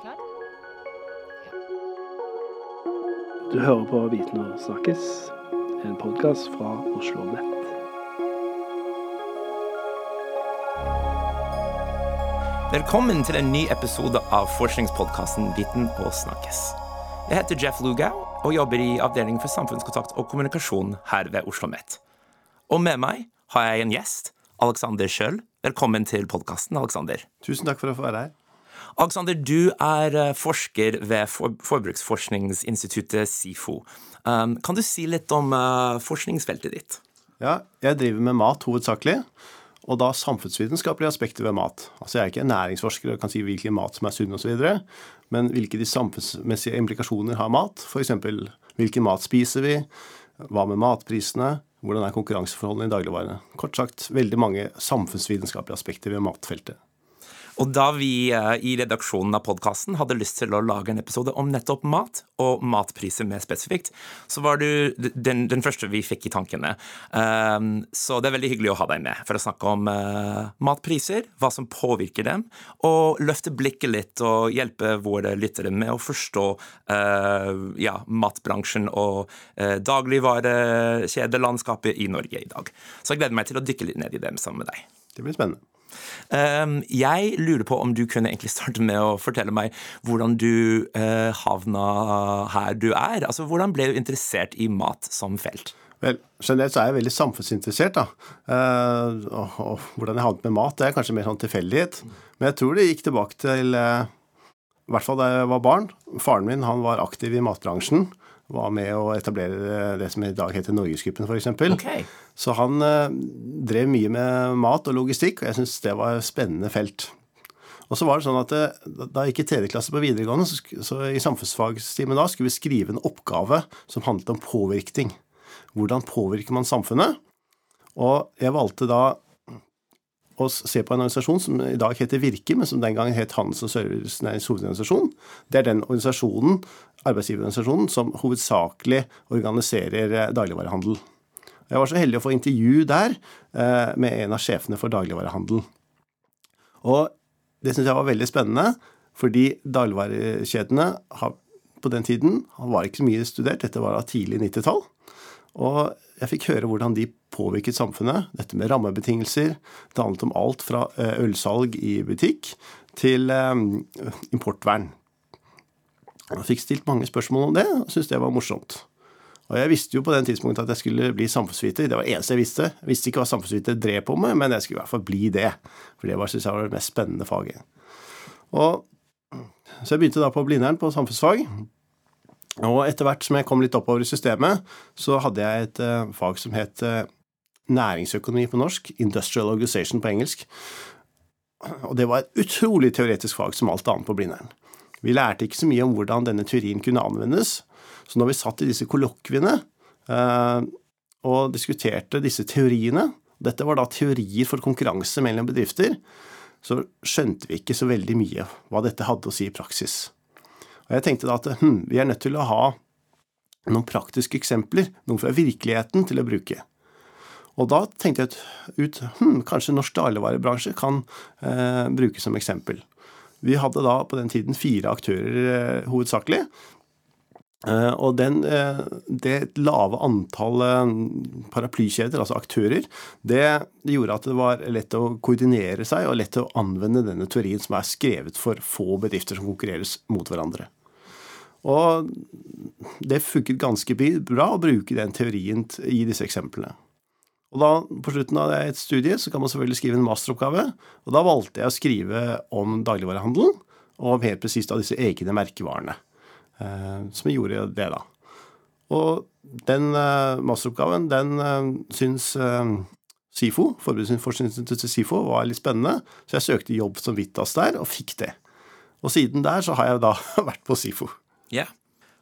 Klar? Du hører på Viten og snakkes, en podkast fra Oslo Nett. Velkommen til en ny episode av forskningspodkasten Viten og snakkes. Jeg heter Jeff Lugau og jobber i Avdeling for samfunnskontakt og kommunikasjon her ved Oslo OsloMet. Og med meg har jeg en gjest, Alexander Schjøll. Velkommen til podkasten, Alexander. Tusen takk for å få være her. Alexander, du er eh, forsker ved Forbruksforskningsinstituttet SIFO. Um, kan du si litt om uh, forskningsfeltet ditt? Ja, jeg driver med mat hovedsakelig og da samfunnsvitenskapelige aspekter ved mat. Altså Jeg er ikke en næringsforsker og kan si hvilken mat som er sunn osv., men hvilke de samfunnsmessige implikasjoner har mat. F.eks. hvilken mat spiser vi, hva med matprisene, hvordan er konkurranseforholdene i dagligvarene. Kort sagt veldig mange samfunnsvitenskapelige aspekter ved matfeltet. Og da vi eh, i redaksjonen av podkasten hadde lyst til å lage en episode om nettopp mat, og matpriser mer spesifikt, så var du den, den første vi fikk i tankene. Um, så det er veldig hyggelig å ha deg med for å snakke om uh, matpriser, hva som påvirker dem, og løfte blikket litt og hjelpe våre lyttere med å forstå uh, ja, matbransjen og uh, dagligvarekjedelandskapet i Norge i dag. Så jeg gleder meg til å dykke litt ned i det sammen med deg. Det blir spennende. Ehm, jeg lurer på om du kunne egentlig starte med å fortelle meg hvordan du uh, havna her du er. Altså, Hvordan ble du interessert i mat som felt? Vel, Generelt så er jeg veldig samfunnsinteressert. da. Uh, og, Hvordan jeg havnet med mat, det er kanskje mer sånn tilfeldighet. Men jeg tror det gikk tilbake til uh, i hvert fall da jeg var barn. Faren min han var aktiv i matbransjen var med å etablere det som i dag heter Norgesgruppen, f.eks. Okay. Så han eh, drev mye med mat og logistikk, og jeg syns det var et spennende felt. Og så var det sånn at eh, Da jeg gikk i tredje klasse på videregående, så, så i samfunnsfagstimen da skulle vi skrive en oppgave som handlet om påvirkning. Hvordan påvirker man samfunnet? Og jeg valgte da å se på en organisasjon som i dag heter Virke, men som den gangen het Handels- og Servicenæringens hovedorganisasjon. Det er den organisasjonen, arbeidsgiverorganisasjonen som hovedsakelig organiserer eh, dagligvarehandel. Jeg var så heldig å få intervju der eh, med en av sjefene for dagligvarehandel. Og det syns jeg var veldig spennende, fordi dagligvarekjedene på den tiden var ikke så mye studert. Dette var da tidlig 90-tall. Og jeg fikk høre hvordan de påvirket samfunnet. Dette med rammebetingelser. Det handlet om alt fra eh, ølsalg i butikk til eh, importvern. Jeg fikk stilt mange spørsmål om det, og syntes det var morsomt. Og jeg visste jo på den tidspunktet at jeg skulle bli samfunnsviter. Det var det eneste jeg visste. Jeg visste ikke hva samfunnsviter drev på med, men jeg skulle i hvert fall bli det. For det var, synes jeg var det mest spennende faget. Og, så jeg begynte da på Blindern på samfunnsfag. Og etter hvert som jeg kom litt oppover i systemet, så hadde jeg et uh, fag som het uh, næringsøkonomi på norsk, industrial organization på engelsk. Og det var et utrolig teoretisk fag som alt annet på Blindern. Vi lærte ikke så mye om hvordan denne teorien kunne anvendes. Så når vi satt i disse kollokviene uh, og diskuterte disse teoriene, dette var da teorier for konkurranse mellom bedrifter, så skjønte vi ikke så veldig mye hva dette hadde å si i praksis. Og jeg tenkte da at hm, vi er nødt til å ha noen praktiske eksempler, noen fra virkeligheten, til å bruke. Og da tenkte jeg ut hm, kanskje norsk dagligvarebransje kan eh, brukes som eksempel. Vi hadde da på den tiden fire aktører eh, hovedsakelig. Eh, og den, eh, det lave antallet paraplykjeder, altså aktører, det, gjorde at det var lett å koordinere seg og lett å anvende denne teorien som er skrevet for få bedrifter som konkurreres mot hverandre. Og det funket ganske bra å bruke den teorien i disse eksemplene. Og da, På slutten av et studie så kan man selvfølgelig skrive en masteroppgave. og Da valgte jeg å skrive om dagligvarehandelen, og helt presist av disse egne merkevarene. Eh, som gjorde det, da. Og den eh, masteroppgaven, den eh, syns SIFO, Forbruksforskningsinstituttet SIFO, var litt spennende, så jeg søkte jobb som Vittas der, og fikk det. Og siden der så har jeg da vært på SIFO. Ja. Yeah.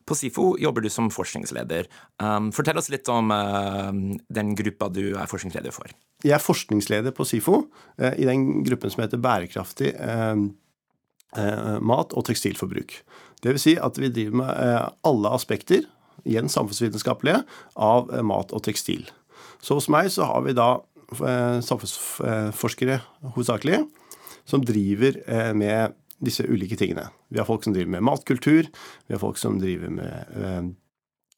På SIFO jobber du som forskningsleder. Um, fortell oss litt om uh, den gruppa du er forskningsleder for. Jeg er forskningsleder på SIFO uh, i den gruppen som heter Bærekraftig uh, mat og tekstilforbruk. Vil si at vi driver med alle aspekter, igjen samfunnsvitenskapelige, av mat og tekstil. Så hos meg så har vi da samfunnsforskere hovedsakelig som driver eh, med disse ulike tingene. Vi har folk som driver med matkultur, vi har folk som driver med eh,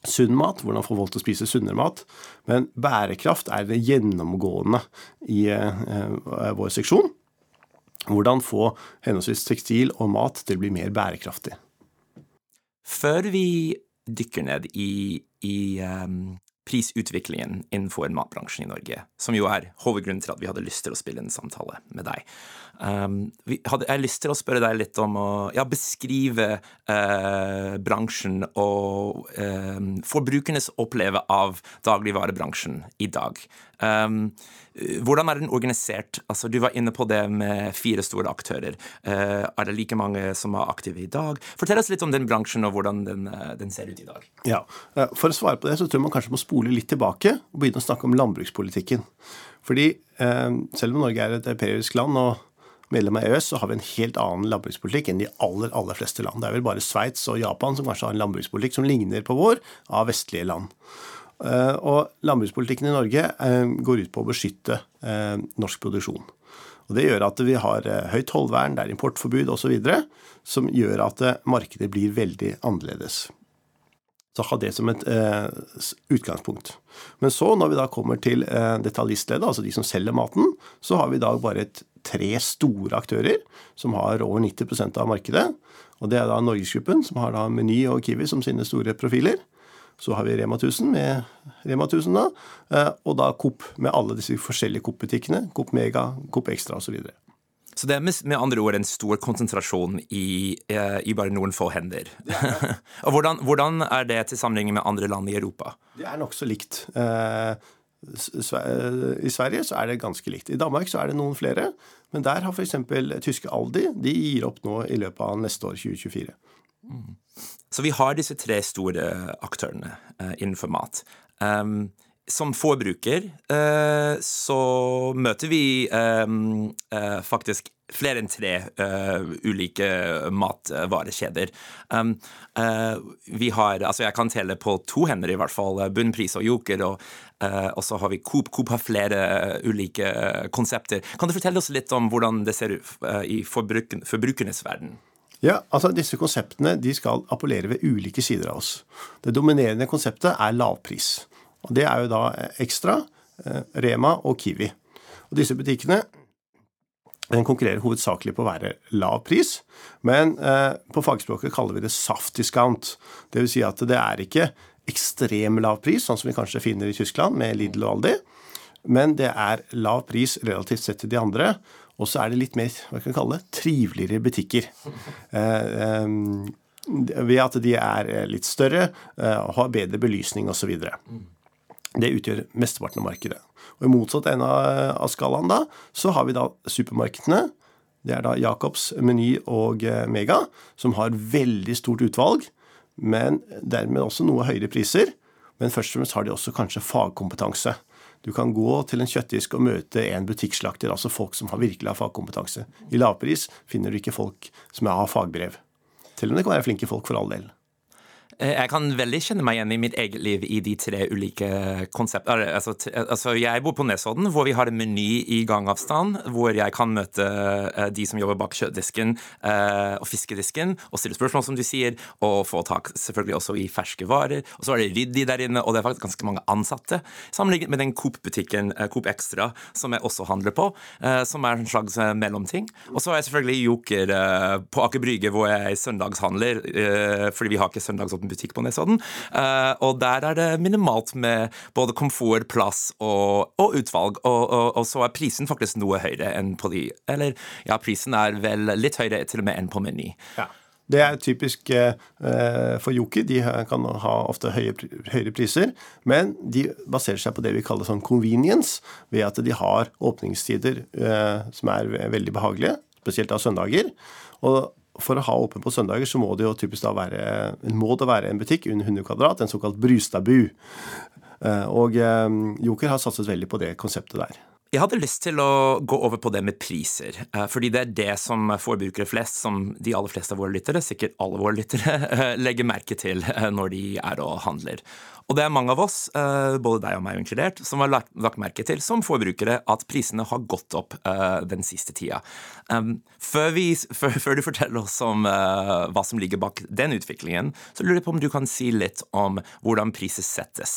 sunn mat, hvordan få folk til å spise sunnere mat. Men bærekraft er det gjennomgående i eh, vår seksjon. Hvordan få henholdsvis tekstil og mat til å bli mer bærekraftig. Før vi dykker ned i, i um, prisutviklingen innenfor matbransjen i Norge, som jo er hovedgrunnen til at vi hadde lyst til å spille en samtale med deg. Um, vi hadde, jeg lyst til å spørre deg litt om å ja, beskrive uh, bransjen og um, forbrukernes oppleve av dagligvarebransjen i dag. Um, hvordan er den organisert? Altså, du var inne på det med fire store aktører. Uh, er det like mange som er aktive i dag? Fortell oss litt om den bransjen og hvordan den, den ser ut i dag. Ja, For å svare på det så tror jeg man kanskje må spole litt tilbake og begynne å snakke om landbrukspolitikken. Fordi selv om Norge er et europeisk land og medlem av EØS, så har vi en helt annen landbrukspolitikk enn de aller aller fleste land. Det er vel bare Sveits og Japan som kanskje har en landbrukspolitikk som ligner på vår, av vestlige land. Eh, og landbrukspolitikken i Norge eh, går ut på å beskytte eh, norsk produksjon. Og Det gjør at vi har høyt tollvern, det er importforbud osv., som gjør at markedet blir veldig annerledes. Så ha det som et utgangspunkt. Men så, når vi da kommer til detaljistleddet, altså de som selger maten, så har vi i dag bare tre store aktører som har over 90% av markedet. Og Det er da Norgesgruppen, som har da Meny og Kiwi som sine store profiler. Så har vi Rema 1000 med Rema 1000 da, eh, og da Coop med alle disse forskjellige Coop-butikkene. Coop Mega, Coop Extra osv. Så, så det er med, andre ord en stor konsentrasjon i, eh, i bare noen få hender. og hvordan, hvordan, er det til sammenligning med andre land i Europa? Det er nokså likt. Eh, i Sverige så er det ganske likt. I Danmark så er det noen flere. Men der har f.eks. tyske Aldi de gir opp nå i løpet av neste år, 2024. Mm. Så vi har disse tre store aktørene uh, innenfor mat. Um, som forbruker uh, så møter vi um, uh, faktisk flere enn tre uh, ulike matvarekjeder. Um, vi har, altså Jeg kan telle på to hender, i hvert fall. Bunnpris og Joker. Og, og så har vi Coop. Coop har flere ulike konsepter. Kan du fortelle oss litt om hvordan det ser ut i forbrukernes verden? Ja, altså Disse konseptene de skal appellere ved ulike sider av oss. Det dominerende konseptet er lavpris. Og Det er jo da Ekstra, Rema og Kiwi. Og Disse butikkene den konkurrerer hovedsakelig på å være lav pris, men eh, på fagspråket kaller vi det soft discount. Dvs. Si at det er ikke ekstrem lav pris, sånn som vi kanskje finner i Tyskland med Lidl og Aldi, men det er lav pris relativt sett til de andre. Og så er det litt mer hva kan vi kalle det, triveligere butikker. Eh, eh, ved at de er litt større, eh, har bedre belysning osv. Det utgjør mesteparten av markedet. Og I motsatt ende av skalaen da, så har vi da supermarkedene. Det er da Jacobs, Meny og eh, Mega, som har veldig stort utvalg, men dermed også noe høyere priser. Men først og fremst har de også kanskje fagkompetanse. Du kan gå til en kjøttdisk og møte en butikkslakter, altså folk som har virkelig har fagkompetanse. I lavpris finner du ikke folk som har fagbrev. Til om det kan være flinke folk, for all del. Eh, jeg kan veldig kjenne meg igjen i mitt eget liv i de tre ulike konseptene. Altså, altså, jeg bor på Nesodden, hvor vi har en meny i gangavstand, hvor jeg kan møte uh, de som jobber bak kjøttdisken uh, og fiskedisken, og stille spørsmål, som du sier, og få tak selvfølgelig også i ferske varer. Og så er det ryddig der inne, og det er faktisk ganske mange ansatte, sammenlignet med den Coop-butikken, Coop Extra, som jeg også handler på, som er en slags mellomting. Og så er jeg selvfølgelig Joker på Aker Brygge, hvor jeg søndagshandler, fordi vi har ikke søndagsåpent liten butikk på Nesodden. Eh, og der er det minimalt med både komfort, plass og, og utvalg. Og, og, og, så er prisen faktisk noe høyere enn på de Eller ja, prisen er vel litt høyere til og med enn på Meny. Ja. Det er typisk eh, for Joki. De kan ha ofte høye, høyere priser. Men de baserer seg på det vi kaller sånn convenience, ved at de har åpningstider eh, som er veldig behagelige, spesielt av søndager. Og for å ha åpen på søndager, så må det jo typisk da være, det være en butikk under 100 kvadrat, en såkalt Brustadbu. Eh, og eh, Joker har satset veldig på det konseptet der. Jeg hadde lyst til å gå over på det med priser, eh, fordi det er det som forbrukere flest, som de aller fleste av våre lyttere, sikkert alle våre lyttere, legger merke til eh, når de er og handler. Og det er mange av oss, eh, både deg og meg inkludert, som har lagt, merke til som forbrukere at prisene har gått opp den siste tida. Um, før, vi, før, før, du forteller oss om hva som ligger bak den utviklingen, så lurer jeg på om du kan si litt om hvordan priser settes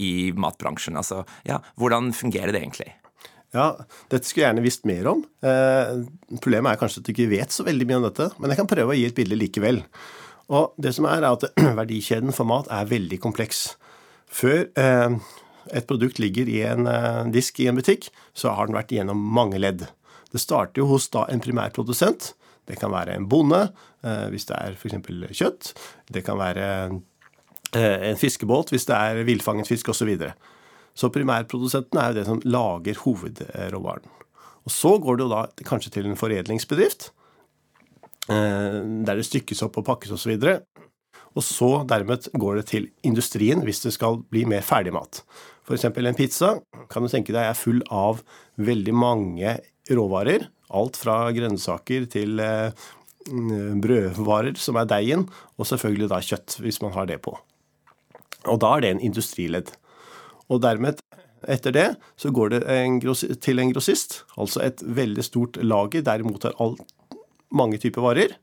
i matbransjen. Altså, ja, hvordan fungerer det egentlig? Ja, dette skulle jeg gjerne visst mer om. problemet er kanskje at du ikke vet så veldig mye om dette, men jeg kan prøve å gi et bilde likevel. Og det som er, er at verdikjeden for mat er veldig kompleks. Før eh, et produkt ligger i en eh, disk i en butikk, så har den vært gjennom mange ledd. Det starter jo hos da en primærprodusent. Det kan være en bonde, eh, hvis det er f.eks. kjøtt. Det kan være eh, en fiskebåt hvis det er villfanget fisk osv. Så, primærprodusenten er jo det som lager hovedråvaren. Og Så går det jo da kanskje til en foredlingsbedrift Eh, der det stykkes opp og pakkes osv. Og, så dermed går det til industrien hvis det skal bli mer ferdigmat. F.eks. en pizza kan du tenke deg er full av veldig mange råvarer. Alt fra grønnsaker til eh, brødvarer, som er deigen, og selvfølgelig da kjøtt, hvis man har det på. Og da er det en industriledd. Og dermed, etter det, så går det en til en grossist, altså et veldig stort lager der mottar alt mange typer varer.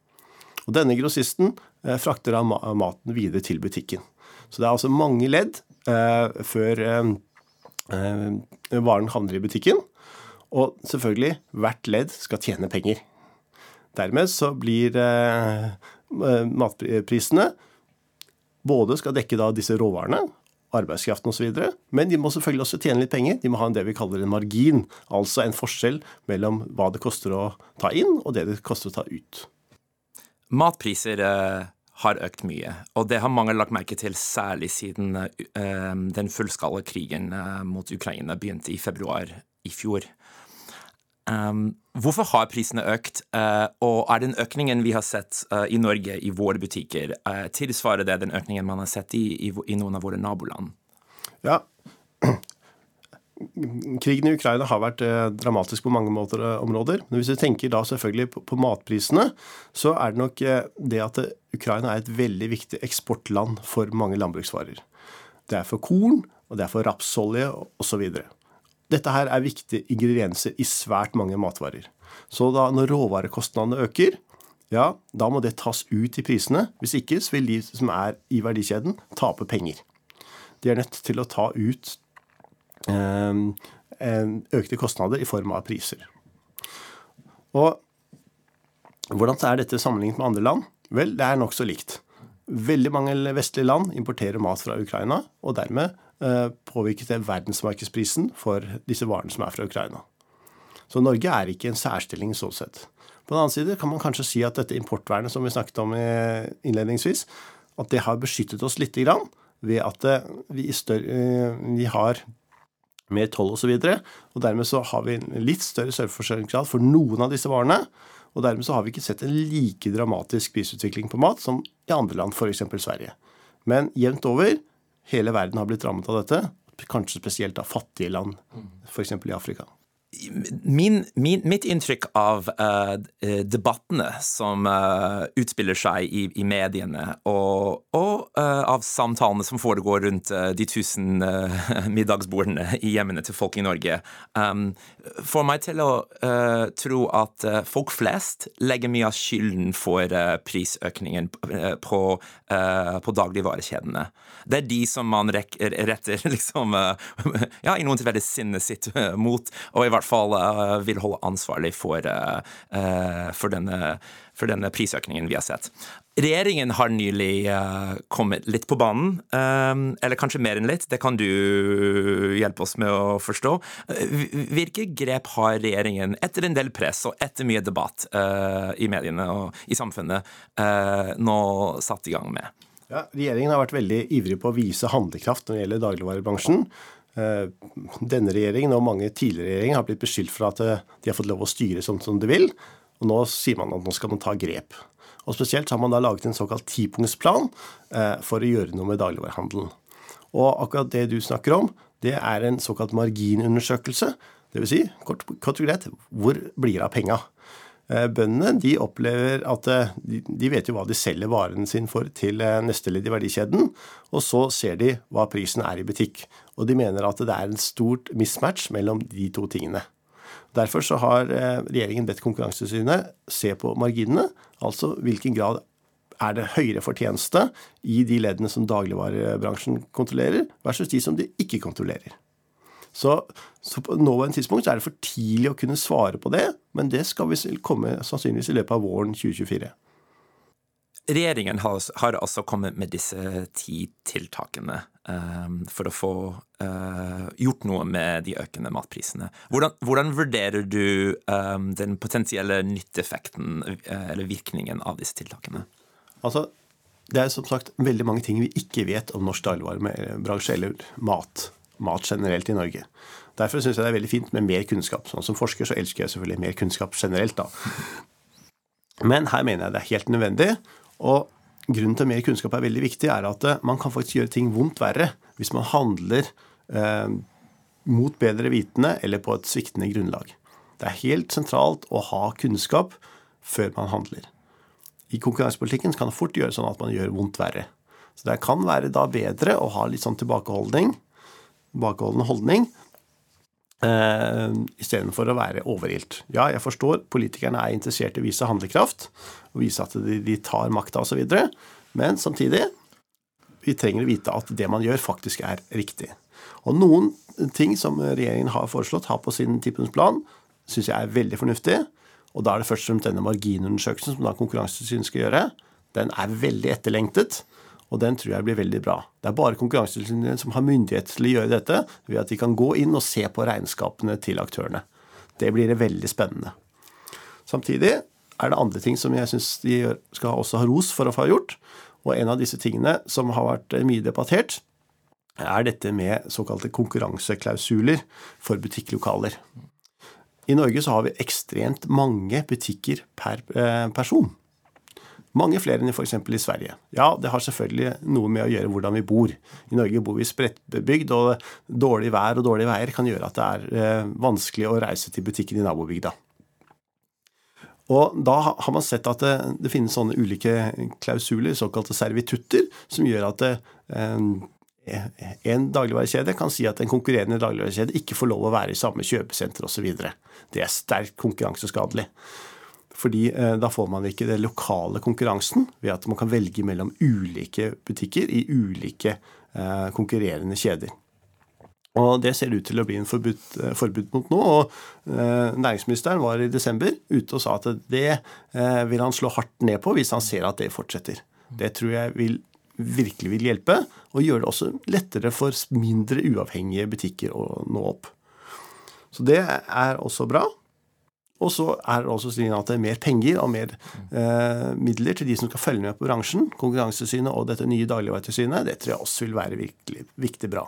Og denne grossisten eh, frakter da maten videre til butikken. Så det er altså mange ledd eh, før eh, eh, varen havner i butikken. Og selvfølgelig, hvert ledd skal tjene penger. Dermed så blir eh, eh, matprisene både skal dekke da disse råvarene, arbeidskraften osv., men de må selvfølgelig også tjene litt penger. De må ha en det vi kaller en margin, altså en forskjell mellom hva det koster å ta inn, og det det koster å ta ut. Matpriser eh, har økt mye, og det har mange lagt merke til, særlig siden eh, den fullskala krigen eh, mot Ukraina begynte i februar i fjor. Um, hvorfor har prisene økt, uh, og er den økningen vi har sett uh, i Norge i våre butikker, uh, tilsvarer det den økningen man har sett i, i, i, noen av våre naboland? Ja. Krigen i Ukraina har vært dramatisk på mange måter, områder. Men hvis vi tenker da selvfølgelig på, på matprisene, så er det nok det at Ukraina er et veldig viktig eksportland for mange landbruksvarer. Det er for korn, og det er for rapsolje osv. Dette her er viktige ingredienser i svært mange matvarer. Så da når råvarekostnadene øker, ja, da må det tas ut i prisene. Hvis ikke så vil de som er i verdikjeden, tape penger. De er nødt til å ta ut eh, økte kostnader i form av priser. Og hvordan er dette sammenlignet med andre land? Vel, det er nokså likt. Veldig mange vestlige land importerer mat fra Ukraina, og dermed påvirket det verdensmarkedsprisen for disse varene som er fra Ukraina. Så Norge er ikke en særstilling sånn sett. På den annen side kan man kanskje si at dette importvernet som vi snakket om innledningsvis, at det har beskyttet oss litt grann, ved at eh, vi, større, eh, vi har mer toll osv. Og, så og dermed så har vi en litt større selvforsyningsgrad for noen av disse varene. Og dermed så har vi ikke sett en like dramatisk prisutvikling på mat som i andre land, f.eks. Sverige. Men jevnt over hele verden har blitt rammet av dette. Kanskje spesielt av fattige land, f.eks. i Afrika. Min, min, mitt inntrykk av uh, debattene som uh, utspiller seg i, i mediene, og, og uh, av samtalene som foregår rundt de tusen middagsbordene i hjemmene til folk i Norge, um, får meg til å tro at folk flest legger mye av skylden for prisøkningen på, på dagligvarekjedene. Det er de som man retter liksom, ja, i noen tilfeller sinnet sitt mot. og i hvert fall uh, vil holde ansvarlig for, uh, for, denne, for, denne, prisøkningen vi har sett. Regjeringen har nylig kommet litt på banen, eller kanskje mer enn litt. Det kan du hjelpe oss med å forstå. Hvilke grep har regjeringen, etter en del press og etter mye debatt i mediene og i samfunnet, nå satt i gang med? Ja, Regjeringen har vært veldig ivrig på å vise handlekraft når det gjelder dagligvarebransjen. Eh, denne regjeringen og mange tidligere regjeringer har blitt beskyldt for at eh, de har fått lov å styre sånn som de vil. Og nå sier man at nå skal man ta grep. Og Spesielt har man da laget en såkalt tipunktsplan eh, for å gjøre noe med dagligvarehandelen. Og akkurat det du snakker om, det er en såkalt marginundersøkelse Dvs. Si, kort, kort og greit, hvor blir det av penga? Eh, bøndene de opplever at eh, de vet jo hva de selger varen sin for til eh, neste ledd i verdikjeden, og så ser de hva prisen er i butikk. Og de mener at det er en stort mismatch mellom de to tingene. Derfor så har regjeringen bedt Konkurransetilsynet se på marginene, altså hvilken grad er det høyere fortjeneste i de leddene som dagligvarebransjen kontrollerer, versus de som de ikke kontrollerer. Så, så på nåværende tidspunkt er det for tidlig å kunne svare på det, men det skal vi komme sannsynligvis i løpet av våren 2024. Regjeringen har, har altså kommet med disse ti tiltakene um, for å få uh, gjort noe med de økende matprisene. Hvordan, hvordan vurderer du um, den potensielle nytteeffekten uh, eller virkningen av disse tiltakene? Altså, det er som sagt veldig mange ting vi ikke vet om norsk dagligvarebransje eller mat mat generelt i Norge. Derfor syns jeg det er veldig fint med mer kunnskap. Sånn Som forsker så elsker jeg selvfølgelig mer kunnskap generelt, da. Men her mener jeg det er helt nødvendig. Og grunnen til mer kunnskap er veldig viktig, er at eh, man kan faktisk gjøre ting vondt verre hvis man handler eh, mot bedre vitende eller på et sviktende grunnlag. Det er helt sentralt å ha kunnskap før man handler. I konkurransepolitikken kan det fort gjøre sånn at man gjør vondt verre. Så det kan være da bedre å ha litt sånn tilbakeholdning tilbakeholden holdning Uh, istedenfor å være overilt. Ja, jeg forstår politikerne er interessert i å vise handlekraft og vise at de, de tar makta osv., men samtidig vi trenger å vite at det man gjør, faktisk er riktig. Og noen ting som regjeringen har foreslått, har på sin tipunktsplan, syns jeg er veldig fornuftig. Og da er det først og fremst denne marginundersøkelsen som da Konkurransetilsynet skal gjøre. Den er veldig etterlengtet. Og den tror jeg blir veldig bra. Det er bare Konkurransetilsynet som har myndighet til å gjøre dette, ved at de kan gå inn og se på regnskapene til aktørene. Det blir veldig spennende. Samtidig er det andre ting som jeg syns de skal også ha ros for å få gjort. Og en av disse tingene som har vært mye debattert, er dette med såkalte konkurranseklausuler for butikklokaler. I Norge så har vi ekstremt mange butikker per eh, person. Mange flere enn f.eks. i Sverige. Ja, det har selvfølgelig noe med å gjøre hvordan vi bor. I Norge bor vi spredtbebygd, og dårlig vær og dårlige veier kan gjøre at det er eh, vanskelig å reise til butikken i nabobygda. Og Da har man sett at det, det finnes sånne ulike klausuler, såkalte servitutter, som gjør at det, eh, en dagligvarekjede kan si at en konkurrerende dagligvarekjede ikke får lov å være i samme kjøpesenter osv. Det er sterkt konkurranseskadelig. Fordi eh, da får man ikke den lokale konkurransen ved at man kan velge mellom ulike butikker i ulike eh, konkurrerende kjeder. Og Det ser ut til å bli en forbud, eh, forbud mot nå. og Næringsministeren var i desember ute og sa at det vil han slå hardt ned på hvis han ser at det fortsetter. Det tror jeg vil, virkelig vil hjelpe, og gjøre det også lettere for mindre uavhengige butikker å nå opp. Så det er også bra. Og så er det også slik at det er mer penger og mer eh, midler til de som skal følge med på bransjen. Konkurransetilsynet og dette nye dagligvaretilsynet. Det tror jeg også vil være virkelig viktig bra.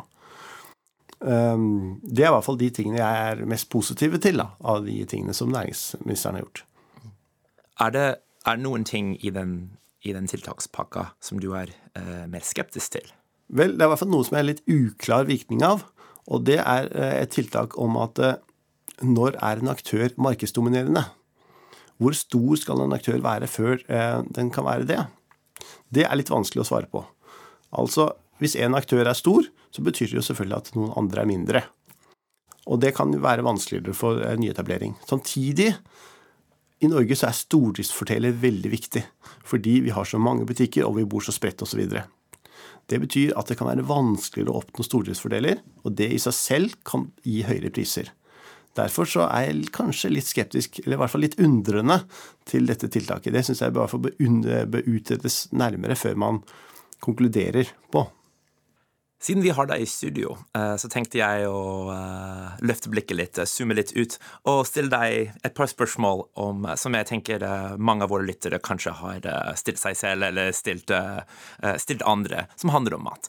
Um, det er i hvert fall de tingene jeg er mest positive til da, av de tingene som næringsministeren har gjort. Er det, er noen ting i den, i den tiltakspakka som du er eh, mer skeptisk til? Vel, det er i hvert fall noe som er litt uklar virkning av. Og det er eh, et tiltak om at eh, når er en aktør markedsdominerende? Hvor stor skal en aktør være før eh, den kan være det? Det er litt vanskelig å svare på. Altså, hvis en aktør er stor, så betyr det jo selvfølgelig at noen andre er mindre. Og det kan være vanskeligere for eh, nyetablering. Samtidig, i Norge så er stordriftsfordeler veldig viktig. Fordi vi har så mange butikker, og vi bor så spredt osv. Det betyr at det kan være vanskeligere å oppnå stordriftsfordeler, og det i seg selv kan gi høyere priser. Derfor så er jeg kanskje litt skeptisk, eller i hvert fall litt undrende, til dette tiltaket. Det syns jeg bør, bør utredes nærmere før man konkluderer på. Siden vi har deg i studio, eh, så tenkte jeg å eh, løfte blikket litt, eh, zoome litt ut, og stille deg et par spørsmål om, som jeg tenker mange av våre lyttere kanskje har stilt seg selv, eller stilt, stilt andre, som handler om mat.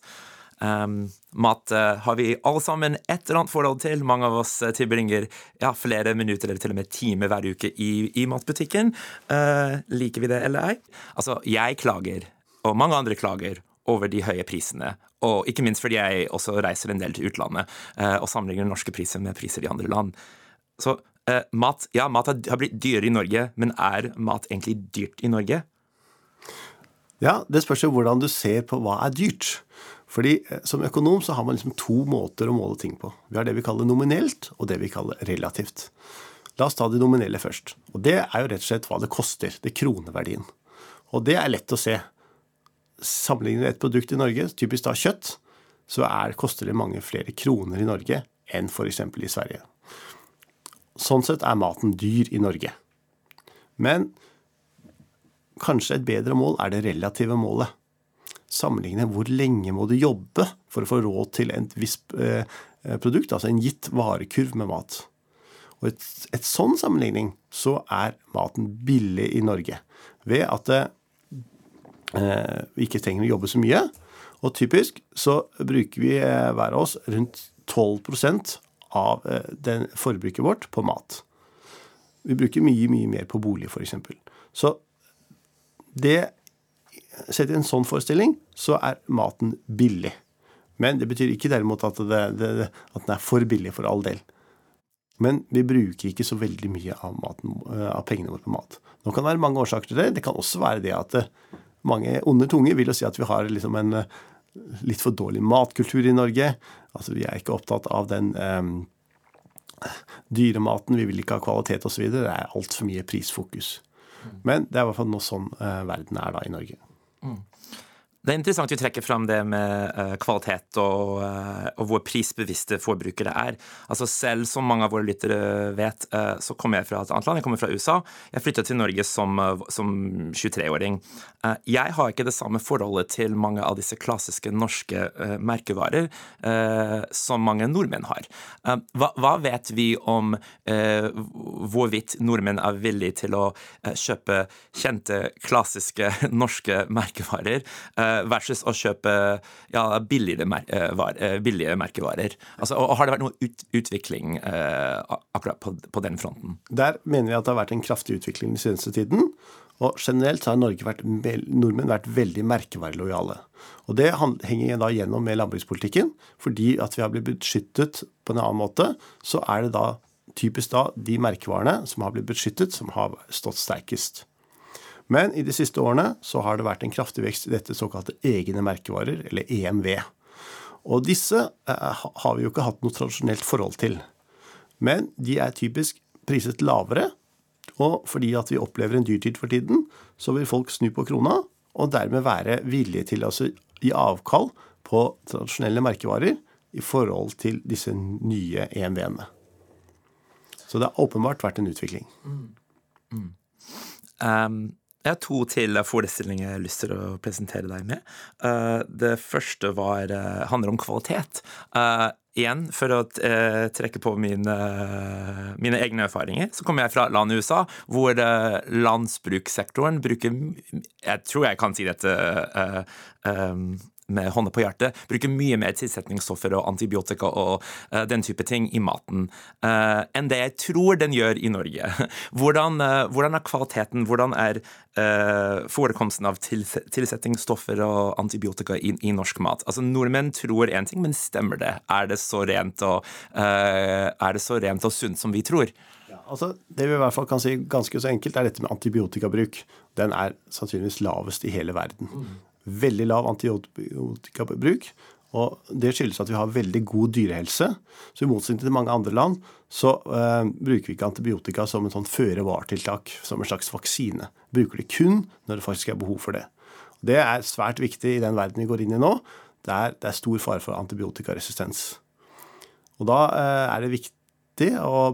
Um, mat uh, har vi alle sammen et eller annet forhold til. Mange av oss uh, tilbringer ja, flere minutter eller til og med timer hver uke i, i matbutikken. Uh, liker vi det eller ei? Altså, jeg klager, og mange andre klager, over de høye prisene. Og ikke minst fordi jeg også reiser en del til utlandet og sammenligner norske priser med priser i andre land. Så eh, mat Ja, mat har blitt dyrere i Norge, men er mat egentlig dyrt i Norge? Ja, det spørs jo hvordan du ser på hva er dyrt. Fordi eh, som økonom så har man liksom to måter å måle ting på. Vi har det vi kaller nominelt, og det vi kaller relativt. La oss ta det nominelle først. Og det er jo rett og slett hva det koster. Det kroneverdien. Og det er lett å se. Sammenligner et produkt i Norge, typisk da kjøtt, så er, koster det mange flere kroner i Norge enn f.eks. i Sverige. Sånn sett er maten dyr i Norge. Men kanskje et bedre mål er det relative målet. Sammenligne hvor lenge må du jobbe for å få råd til et visst eh, produkt, altså en gitt varekurv med mat. Og et, et sånn sammenligning så er maten billig i Norge. Ved at det, eh, vi ikke trenger å jobbe så mye. Og typisk så bruker vi eh, hver av oss rundt 12 av eh, forbruket vårt på mat. Vi bruker mye, mye mer på bolig, f.eks. Så det Sett i en sånn forestilling, så er maten billig. Men det betyr ikke derimot at, det, det, at den er for billig, for all del. Men vi bruker ikke så veldig mye av, maten, eh, av pengene våre på mat. Nå kan det være mange årsaker til det. Det kan også være det at eh, mange onde tunger vil jo si at vi har liksom en eh, litt for dårlig matkultur i Norge. Altså Vi er ikke opptatt av den um, dyrematen, vi vil ikke ha kvalitet osv. Det er altfor mye prisfokus. Men det er i hvert fall nå sånn uh, verden er da i Norge. Mm. Det er interessant du trekker fram det med uh, kvalitet og, uh, og, hvor prisbevisste forbrukere er. Altså Selv som mange av våre lyttere vet, uh, så kommer jeg fra et annet land. Jeg kommer fra USA. Jeg flytta til Norge som, som 23-åring. jeg har ikke det samme forholdet til mange av disse klassiske norske merkevarer som mange nordmenn har. Hva, hva, vet vi om hvorvidt nordmenn er villige til å kjøpe kjente, klassiske norske merkevarer? Versus å kjøpe ja, billigere, eh, eh, merkevarer. Altså, og Har det vært noe ut, utvikling akkurat på, på, den fronten? Der mener vi at det har vært en kraftig utvikling den seneste tiden. Og generelt har vært, nordmenn vært veldig merkevarelojale. Og det henger da gjennom med landbrukspolitikken. Fordi at vi har blitt beskyttet på en annen måte, så er det da typisk da de merkevarene som har blitt beskyttet, som har stått sterkest. Men i de siste årene så har det vært en kraftig vekst i dette såkalte egne merkevarer, eller EMV. Og disse eh, har vi jo ikke hatt noe tradisjonelt forhold til. Men de er typisk priset lavere, og fordi at vi opplever en dyrtid for tiden, så vil folk snu på krona, og dermed være villige til å gi avkall på tradisjonelle merkevarer i forhold til disse nye EMV-ene. Så det har åpenbart vært en utvikling. Mm. Mm. Um, jeg har to til forestillinger jeg har lyst til å presentere deg med. Uh, det første var, uh, handler om kvalitet. Uh, igjen, for å trekke på mine, mine, egne erfaringer, så kommer jeg fra land i USA, hvor landsbrukssektoren bruker Jeg tror jeg kan si dette med hånda på hjertet, bruker mye mer tilsetningsstoffer og antibiotika og uh, den type ting i maten uh, enn det jeg tror den gjør i Norge. Hvordan, uh, hvordan er kvaliteten, hvordan er forekomsten av tilsetningsstoffer og antibiotika i, i, norsk mat? Altså Nordmenn tror én ting, men stemmer det? Er det så rent og, er det så rent og sunt som vi tror? Ja, altså, det vi i hvert fall kan si ganske så enkelt, er dette med antibiotikabruk. Den er sannsynligvis lavest i hele verden. Mm veldig lav antibiotikabruk. Og det skyldes at vi har veldig god dyrehelse. Så i motsetning til mange andre land så uh, bruker vi ikke antibiotika som en sånn føre-var-tiltak, som en slags vaksine. Bruker det kun når det faktisk er behov for det. Det er svært viktig i den verden vi går inn i nå. Det er, det er stor fare for antibiotikaresistens. Og da uh, er det viktig å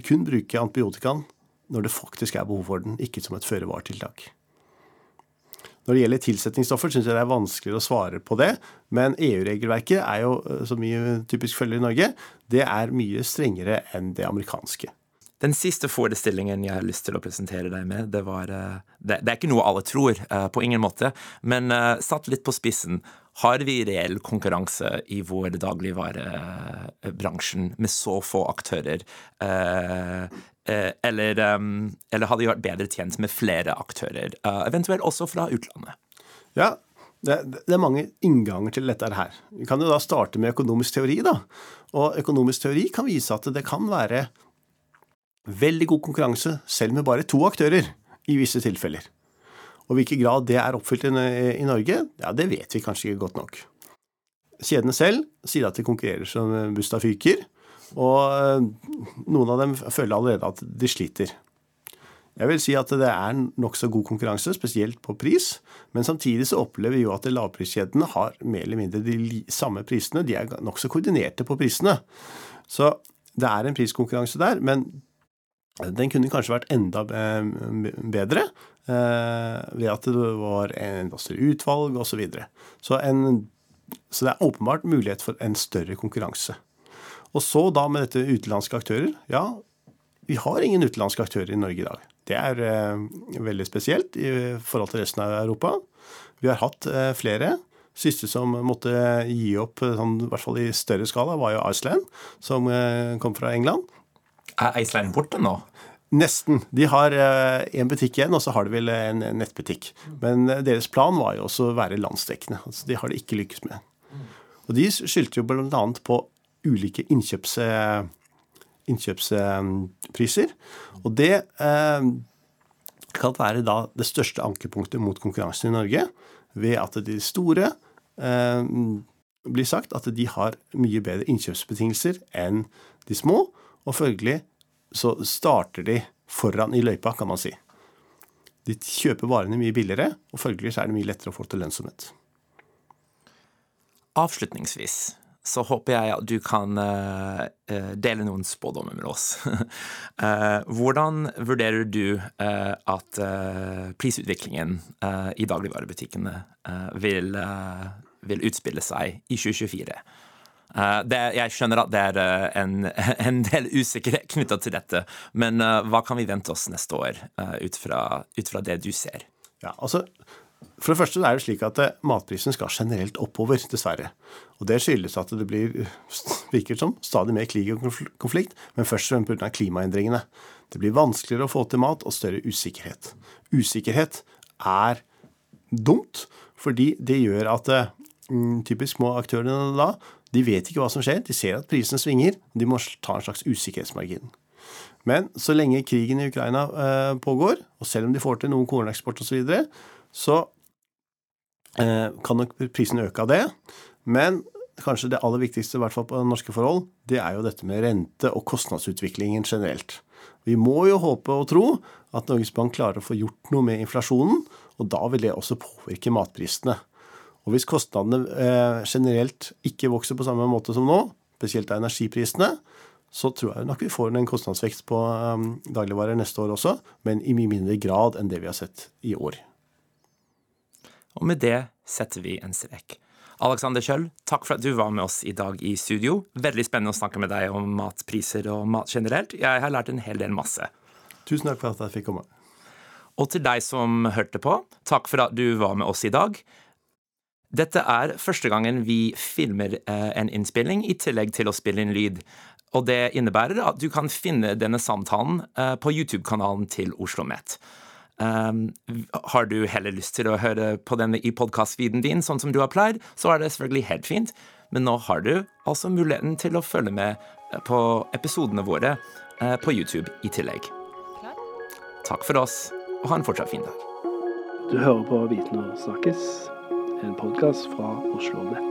kun bruke antibiotikaen når det faktisk er behov for den, ikke som et føre-var-tiltak. Når det gjelder tilsetningsstoffer, syns jeg det er vanskeligere å svare på det. Men EU-regelverket er jo, eh, som vi typisk følger i Norge, det er mye strengere enn det amerikanske. Den siste forestillingen jeg har lyst til å presentere deg med, det var eh, Det, det er ikke noe alle tror, eh, på ingen måte, men satt litt på spissen. Har vi reell konkurranse i vår dagligvarebransjen med så få aktører? Eh, eller, eller hadde vi vært bedre tjent med flere aktører, eh, eventuelt også fra utlandet? Ja, det, det, er mange innganger til dette her. Vi kan jo da starte med økonomisk teori. da. Og økonomisk teori kan vise at det kan være veldig god konkurranse selv med bare to aktører i visse tilfeller. Og hvilken grad det er oppfylt i, Norge, ja, det vet vi kanskje ikke godt nok. Kjedene selv sier at de konkurrerer som busta fyker, og noen av dem føler allerede at de sliter. Jeg vil si at det er nokså god konkurranse, spesielt på pris. Men samtidig så opplever vi jo at lavpriskjedene har mer eller mindre de samme prisene. De er nokså koordinerte på prisene. Så det er en priskonkurranse der, men den kunne kanskje vært enda bedre eh, ved at det var en større utvalg osv. Så, videre. så, så det er åpenbart mulighet for en større konkurranse. Og så da med dette utenlandske aktører. Ja, vi har ingen utenlandske aktører i Norge i dag. Det er eh, veldig spesielt i forhold til resten av Europa. Vi har hatt eh, flere. Siste som måtte gi opp, sånn, i hvert fall i større skala, var jo Iceland, som kom fra England. Er Iceland borte nå? Nesten. De har eh, butikk igjen, og så har de vel en nettbutikk. Men eh, deres plan var jo også å være landsdekkende. Altså, de har det ikke lykkes med. Og de skyldte jo bl.a. på ulike innkjøps innkjøpspriser. Og det eh, kan være da det største ankepunktet mot konkurransen i Norge, ved at de store eh, blir sagt at de har mye bedre innkjøpsbetingelser enn de små, og følgelig så starter de foran i løypa, kan man si. De kjøper varene mye billigere, og følgelig så er det mye lettere å få til lønnsomhet. Avslutningsvis, så håper jeg at du kan uh, dele noen spådommer med oss. uh, hvordan vurderer du at prisutviklingen i dagligvarebutikkene vil, vil, utspille seg i 2024? Det, jeg skjønner at det er en, en del usikkerhet knytta til dette, men hva kan vi vente oss neste år ut fra, ut fra det du ser? Ja, altså for det første er det slik at eh, matprisen skal generelt oppover, dessverre. Og Det skyldes at det blir, virker som, stadig mer krig og konflikt, men først og fremst pga. klimaendringene. Det blir vanskeligere å få til mat og større usikkerhet. Usikkerhet er dumt, fordi det gjør at mm, typisk små aktørene da, de vet ikke hva som skjer. De ser at prisene svinger, de må ta en slags usikkerhetsmargin. Men så lenge krigen i Ukraina eh, pågår, og selv om de får til noen korneksport osv., så, videre, så eh, kan nok prisen øke av det. Men kanskje det aller viktigste, i hvert fall på norske forhold, det er jo dette med rente og kostnadsutviklingen generelt. Vi må jo håpe og tro at Norges Bank klarer å få gjort noe med inflasjonen, og da vil det også påvirke matprisene. Og hvis kostnadene eh, generelt ikke vokser på samme måte som nå, spesielt av energiprisene, så tror jeg nok vi får en kostnadsvekst på um, dagligvarer neste år også, men i mye mindre grad enn det vi har sett i år. Og med det setter vi en strek. Alexander Kjøll, takk for at du var med oss i dag i studio. Veldig spennende å snakke med deg om matpriser og mat generelt. Jeg har lært en hel del masse. Tusen takk for at jeg fikk komme. Og til deg som hørte på, takk for at du var med oss i dag. Dette er første gangen vi filmer eh, en innspilling i tillegg til å spille inn lyd. Og det innebærer at du kan finne denne samtalen eh, på YouTube-kanalen til Oslo OsloMet. Um, har du heller lyst til å høre på denne i podkast-feeden din, sånn som du har pleid, så er det selvfølgelig helt fint. Men nå har du altså muligheten til å følge med eh, på episodene våre uh, på YouTube i tillegg. Takk for oss, og ha en fortsatt fin dag. Du hører på Viten og snakkes, en podkast fra Oslo Nett.